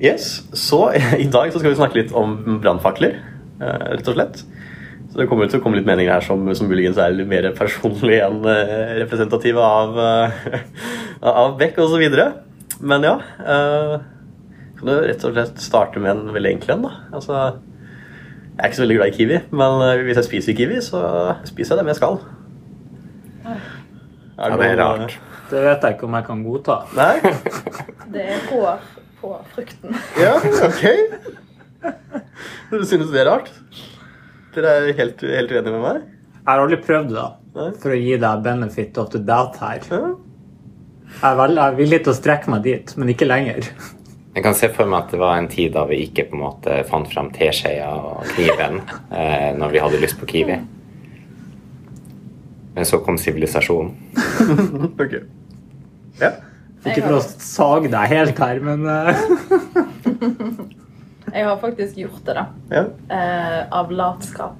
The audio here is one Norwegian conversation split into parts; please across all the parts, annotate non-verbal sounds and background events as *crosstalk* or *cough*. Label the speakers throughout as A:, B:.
A: Yes, så *laughs* I dag så skal vi snakke litt om brannfakler, eh, rett og slett. Så Det kommer til å komme litt meninger her som, som muligens er litt mer personlige enn eh, representative av, eh, av Beck osv. Men ja eh, Kan du rett og slett starte med en veldig enkel en? da? Altså, Jeg er ikke så veldig glad i kiwi, men hvis jeg spiser kiwi, så spiser jeg det Er det,
B: Ja, det er rart.
C: Det vet jeg ikke om jeg kan godta.
A: Nei? *laughs*
D: Det er hår på frukten.
A: Ja, ok. Du synes det er rart? Dere er helt, helt uenige med meg?
C: Jeg har aldri prøvd det,
A: da.
C: for å gi deg benefit of the doubt her.
A: Ja.
C: Jeg er, vel, jeg er villig til å strekke meg dit, men ikke lenger.
B: Jeg kan se for meg at det var en tid da vi ikke på en måte fant fram teskjea og kniven eh, når vi hadde lyst på kiwi. Men så kom sivilisasjonen. *laughs*
A: Ok. Ja.
C: Ikke for å sage deg helt her, men eh, *laughs*
D: Jeg har faktisk gjort det, da.
A: Ja,
D: Eh, av latskap.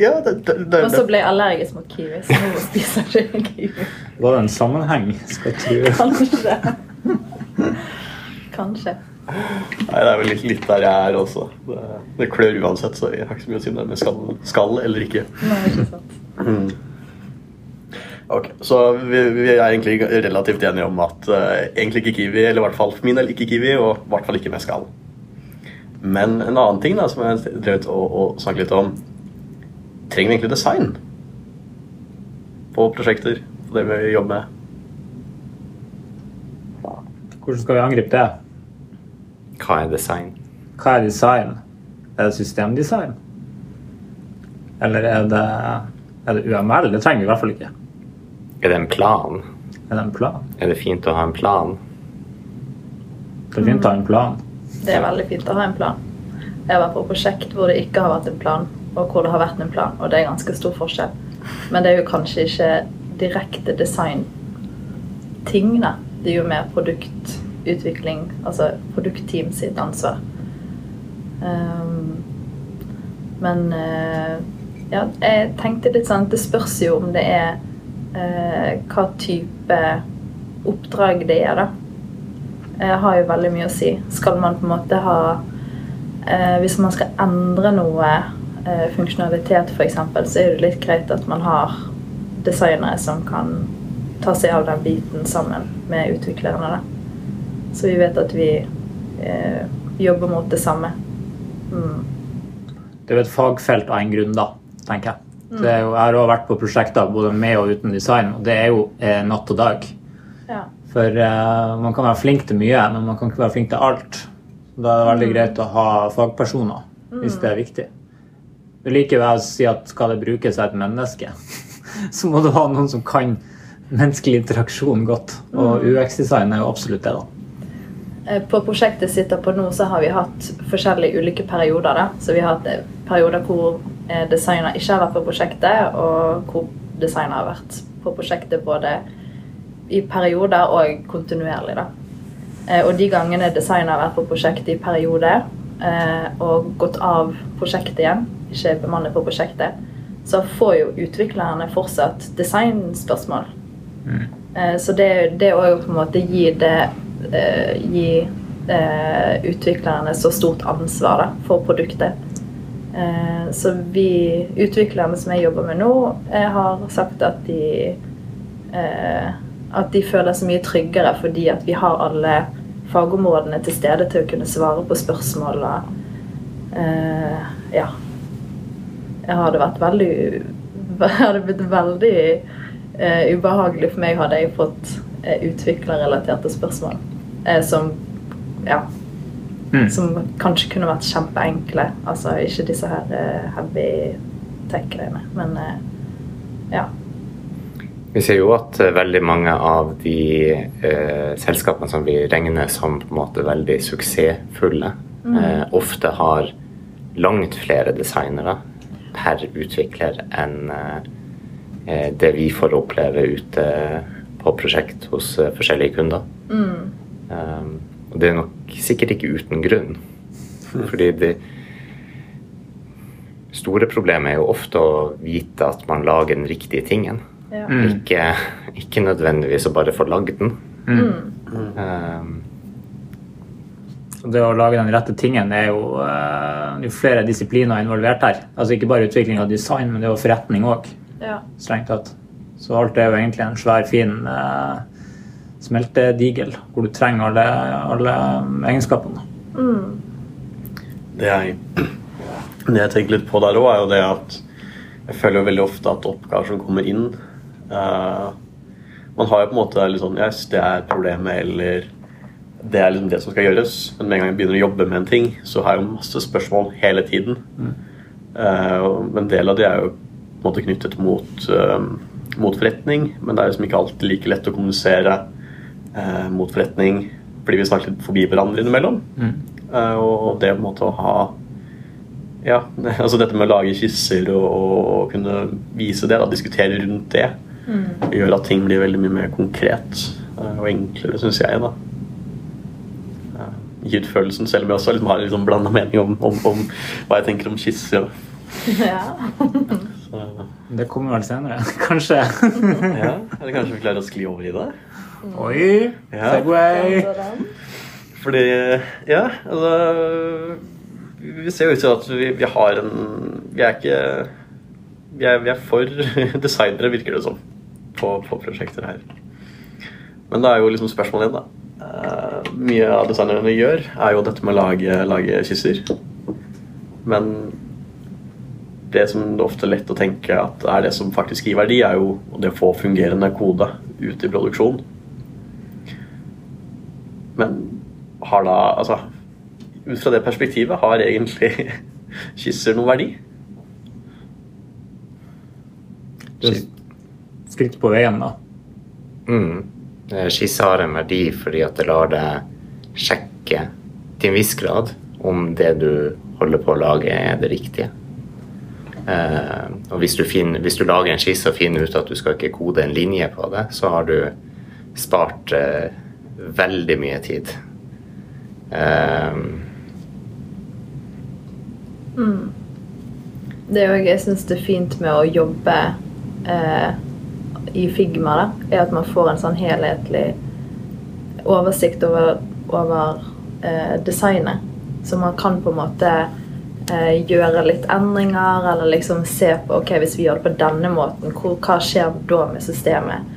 A: ja det, det, det,
D: Og så ble jeg allergisk mot kiwi, så nå spiser jeg ikke kiwi.
C: var det en sammenheng, skal jeg tro.
D: Kanskje. Kanskje.
A: Nei, det er vel litt, litt der jeg er også. Det, det klør uansett, så jeg har ikke så mye å si om det med skall, skall eller ikke.
D: Nei, ikke sant.
A: Ok, Så vi, vi er egentlig relativt enige om at uh, egentlig ikke kiwi, eller i hvert fall for min del ikke kiwi, og i hvert fall ikke Mescal. Men en annen ting da, som jeg drevet å, å snakke litt om Trenger vi egentlig design på prosjekter? På det vi jobber med?
C: Hvordan skal vi angripe det?
B: Hva er design?
C: Hva er design? Er det systemdesign? Eller er det, er det UML? Det trenger vi i hvert fall ikke.
B: Er det en plan?
C: Er det en plan?
B: Er det fint å ha en plan?
C: Det er fint å ha en plan.
D: Det er veldig fint å ha en plan. Jeg har vært på prosjekt hvor det ikke har vært en plan, og hvor det har vært en plan. Og det er ganske stor forskjell. Men det er jo kanskje ikke direkte design-ting, da. Det er jo mer produktutvikling, altså produktteam sitt ansvar. Um, men uh, ja, jeg tenkte litt sånn Det spørs jo om det er eh, hva type oppdrag det er, da. Jeg har jo veldig mye å si. Skal man på en måte ha eh, Hvis man skal endre noe eh, funksjonalitet f.eks., så er det litt greit at man har designere som kan ta seg av den biten sammen med utviklerne. Da. Så vi vet at vi eh, jobber mot det samme. Mm.
C: Det er jo et fagfelt av en grunn, da, tenker jeg. Det er jo, jeg har også vært på prosjekter både med og uten design, og det er jo eh, natt og dag.
D: Ja.
C: For eh, man kan være flink til mye, men man kan ikke være flink til alt. Da er det veldig greit å ha fagpersoner, hvis det er viktig. Men likevel si at skal det brukes av et menneske, *laughs* så må du ha noen som kan menneskelig interaksjon godt. Og UX-design er jo absolutt det, da.
D: Eh, På prosjektet sitter på nå, så har vi hatt forskjellige ulike perioder. Da. Så vi har hatt eh, perioder hvor designer ikke har vært på prosjektet, og hvor designer har vært på prosjektet både i perioder og kontinuerlig. Da. Eh, Og de gangene designer har vært på prosjektet i perioder eh, og gått av prosjektet igjen, ikke bemannet på prosjektet, så får jo utviklerne fortsatt designspørsmål. Mm. Så det, det å jo på en måte gi det eh, Gi eh, utviklerne så stort ansvar da, for produktet. Eh, Så vi utviklerne som jeg jobber med nå, eh, har sagt at de eh, At de føler seg mye tryggere fordi at vi har alle fagområdene til stede til å kunne svare på spørsmål. eh, ja. Jeg hadde vært veldig *laughs* hadde blitt veldig eh, ubehagelig for meg hadde jeg fått eh, utviklerrelaterte spørsmål eh, som ja,
C: Mm.
D: som kanskje kunne vært kjempeenkle. Altså ikke disse her uh, heavy tech-greiene, men uh, ja.
B: Vi ser jo at eh, veldig mange av de eh, selskapene som vi regner som på en måte veldig suksessfulle, eh, ofte har langt flere designere per utvikler enn eh, det vi får oppleve ute på prosjekt hos forskjellige kunder. Um, og det er nok sikkert ikke uten grunn. Fordi det store problemet er jo ofte å vite at man lager den riktige tingen.
D: ja.
B: Ikke, ikke nødvendigvis å bare få lagd den.
D: Mm.
B: Um,
C: det å lage den rette tingen er jo, det er jo flere disipliner involvert her. Altså ikke bare utvikling av design, men det er jo forretning òg,
D: Ja.
C: strengt tatt. Så alt er jo egentlig en svær, fin eh, smeltedigel hvor du trenger alle, alle egenskapene.
A: Det jeg, det jeg tenker litt på der òg, er jo det at jeg føler jo veldig ofte at oppgaver som kommer inn uh, Man har jo på en måte litt sånn Yes, det er problemet, eller det er liksom det som skal gjøres. Men med en gang jeg begynner å jobbe med en ting, så har jeg jo masse spørsmål hele tiden. Og- men en del av det er jo på en måte knyttet mot, uh, mot forretning, men det er liksom ikke alltid like lett å kommunisere eh, mot forretning fordi vi snakker litt forbi hverandre innimellom. Eh, og det på en måte å ha ja, *laughs* altså dette med å lage kysser og, og kunne vise det, da, diskutere rundt det, gjør at ting blir veldig mye mer konkret eh, og enklere, syns jeg. da. Eh, Gir ut følelsen, selv om jeg også liksom har liksom blanda mening om, om, om hva jeg tenker om kysser. *laughs*
D: ja.
A: Så,
C: Det kommer vel senere, *laughs* kanskje.
A: ja, Eller kanskje vi klarer å skli over i det?
C: Oi!
A: Ja.
C: Segway!
A: Fordi Ja, altså Vi ser jo ut til at vi, vi har en Vi er ikke Vi er, vi er for *laughs* designere, virker det som, på, på prosjekter her. Men det er jo liksom spørsmålet igjen, da. Uh, mye av designerne gjør, er jo dette med å lage, lage skisser. Men det som det ofte er lett å tenke at er det som faktisk gir verdi, er jo det å få fungerende kode ut i produksjon. Men har da Altså, ut fra det perspektivet, har egentlig *laughs* kysser noen verdi?
C: Det er skritt på veien, da.
B: Mm. Eh, Skisse har en verdi fordi at det lar deg sjekke til en viss grad om det du holder på å lage, er det riktige. Eh, og hvis du, finner, hvis du lager en skisse og finner ut at du skal ikke kode en linje på det, så har du spart eh, veldig mye tid. Eh,
D: Det er jo, jeg syns det er fint med å jobbe eh, i Figma, da, er at man får en sånn helhetlig oversikt over, over eh, designet. Så man kan på en måte eh, gjøre litt endringer, eller liksom se på ok, hvis vi gjør det på denne måten, hvor, hva skjer da med systemet?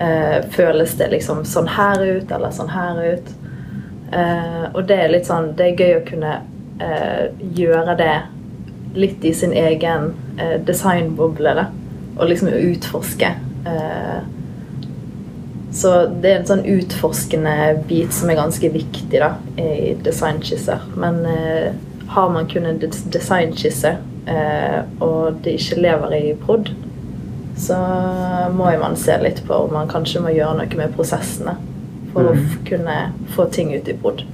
D: Eh, føles det liksom sånn her ut, eller sånn her ut? Eh, og det er litt sånn Det er gøy å kunne eh, gjøre det litt i sin egen eh, designboble, da. Og liksom utforske. Så det er en sånn utforskende bit som er ganske viktig da, i designskisser. Men har man kun en designskisse, og det ikke lever i prod, så må man se litt på om man kanskje må gjøre noe med prosessene for å kunne få ting ut i prod.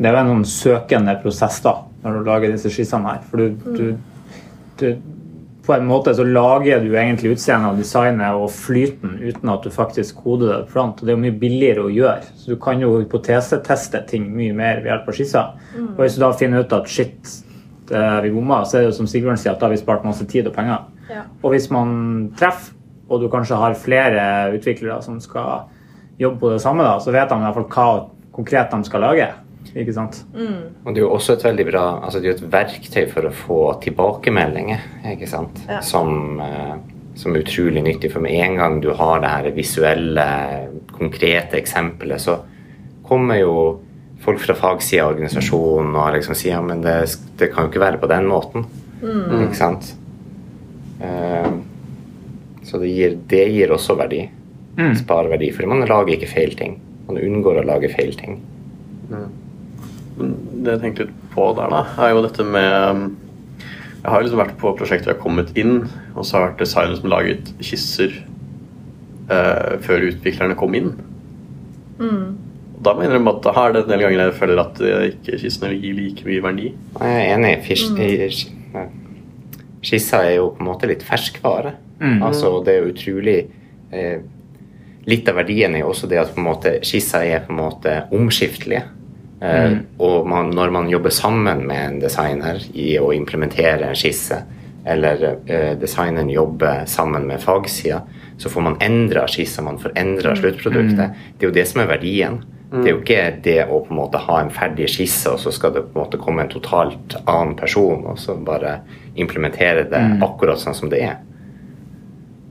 C: Det er jo en sånn søkende prosess da, når du lager disse skissene her. For du, du, du På en måte så lager du egentlig utseendet og designet og flyten uten at du faktisk koder det front. Og det er jo mye billigere å gjøre. Så du kan jo hypoteseteste ting mye mer ved hjelp av skisser. Og hvis du da finner ut at shit, det, vi bomma, så er det jo som Sigbjørn sier, at da har vi spart masse tid og penger.
D: Ja.
C: Og hvis man treffer, og du kanskje har flere utviklere som skal jobbe på det samme, da, så vet de i hvert fall hva konkret de skal lage. Ikke sant?
B: Og det er jo også et veldig bra altså det er jo et verktøy for å få tilbakemeldinger, ikke sant?
D: Ja.
B: Som, eh, som er utrolig nyttig. For med en gang du har det her visuelle, konkrete eksempelet, så kommer jo folk fra fagsida av organisasjonen og liksom sier ja, men det, det kan jo ikke være på den måten. Ikke sant? Eh, så det gir, det gir også verdi. Sparer verdi. For man lager ikke feil ting. Man unngår å lage feil ting.
A: Mm. det jeg tenkte litt på der, da, er jo dette med um, Jeg har liksom vært på prosjekter jeg har kommet inn, og så har jeg vært designer som laget kisser eh, før utviklerne kom inn. Mm. Da må jeg innrømme at da er det en del ganger jeg føler at eh, ikke kissene gir like mye verdi.
B: Jeg er enig. Fisk, mm. Skisser er jo på en måte litt ferskvare. Altså, det er utrolig eh, Litt av verdien er jo også det at på en måte skissa er på en måte omskiftelige. Eh, Og man, når man jobber sammen med en designer i å implementere en skisse, eller uh, designeren jobber sammen med fagsida, så får man endra skissa, man får endra sluttproduktet. Det er jo det som er verdien. Det er jo ikke det å på en måte ha en ferdig skisse, og så skal det på en måte komme en totalt annen person og så bare implementere det akkurat sånn som det er.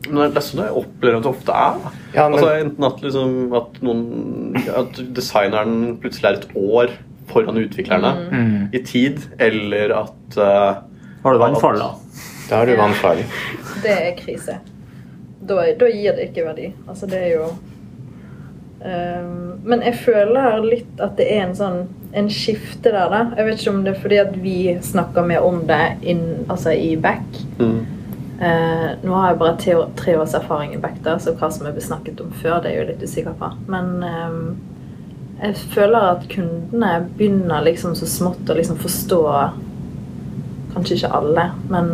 A: Men det er sånn jeg opplever at det ofte er.
B: Ja, men-
A: altså, enten at, liksom, at, noen, at designeren plutselig er et år foran utviklerne i tid, eller at uh,
C: Har du vannfall, da?
B: Da har du vannfall.
D: Det er krise. Da, da gir det ikke verdi. Altså, det er jo um, Men jeg føler litt at det er en sånn en skifte der, da. Jeg vet ikke om det er fordi at vi snakker mer om det in, altså i back.
A: mm,
D: Eh, nå har jeg bare tre, års erfaring i Bekta, så hva som er snakket om før, det er jeg jo litt usikker på. Men eh, jeg føler at kundene begynner liksom så smått å liksom forstå Kanskje ikke alle, men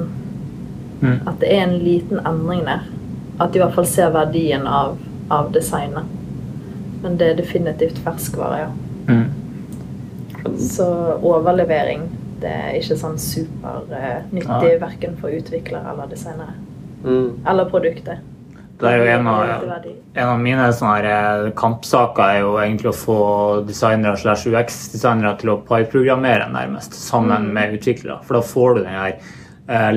C: Mm.
D: at det er en liten endring der. At de i hvert fall ser verdien av, av designet. Men det er definitivt ferskvare, ja.
C: Mm.
D: Så overlevering det er ikke sånn supernyttig uh, verken for utviklere eller designere.
A: mm,
D: Eller produktet.
C: Det er jo en av, en av mine sånne eh, kampsaker er jo egentlig å få designere slash UX-designere til å parprogrammere nærmest sammen med utviklere. For da får du den her uh, eh,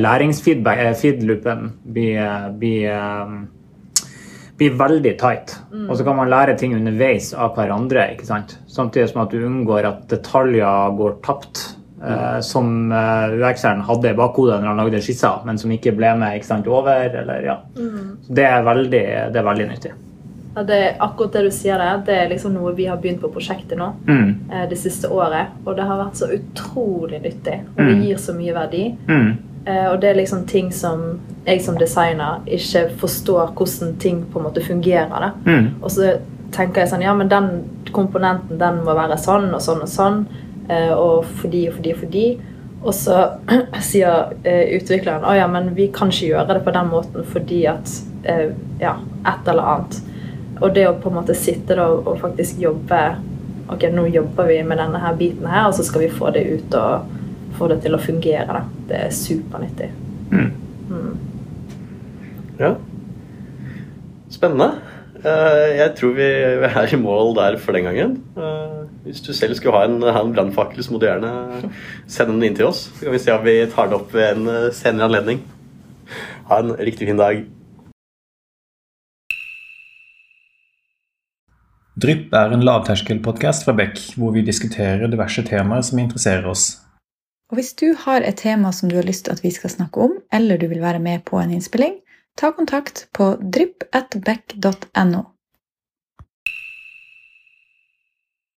C: blir, eh, blir, blir veldig tight. Og så kan man lære ting underveis av hverandre. ikke sant? Samtidig som at du unngår at detaljer går tapt. Eh, som uh, UX-eren hadde i bakhodet når han lagde skissa, men som ikke ble med ikke sant, over. eller ja. mm. det er veldig, det er veldig nyttig.
D: Ja, det akkurat det du sier der. Det er liksom noe vi har begynt på prosjektet nå.
C: Mm.
D: eh, Det siste året. Og det har vært så utrolig nyttig. Og det
C: Mm.
D: gir så mye verdi.
C: Mm.
D: Eh, Og det er liksom ting som jeg som designer ikke forstår hvordan ting på en måte fungerer.
C: Mm.
D: Og så tenker jeg sånn Ja, men den komponenten den må være sånn og sånn og sånn. Eh, Og fordi og fordi og fordi. Og så *clears throat* sier eh, utvikleren å ja, men vi kan ikke gjøre det på den måten fordi at eh, Ja, et eller annet. Og det å på en måte sitte da og faktisk jobbe Ok, nå jobber vi med denne her biten her, og så skal vi få det ut og få det til å fungere. da. Det er supernyttig.
C: Mm.
A: Ja. Spennende. Jeg tror vi er i mål der for den gangen. Hvis du selv skulle ha en, en brannfakkel, så må du gjerne sende den inn til oss. Så kan vi se om vi tar det opp ved en eh, senere anledning. Ha en riktig fin dag.
E: Drypp er en lavterskelpodkast fra Beck, hvor vi diskuterer diverse temaer som interesserer oss.
F: Og hvis du har et tema som du har lyst til at vi skal snakke om, eller du vil være med på en innspilling, ta kontakt på drypp.beck.no.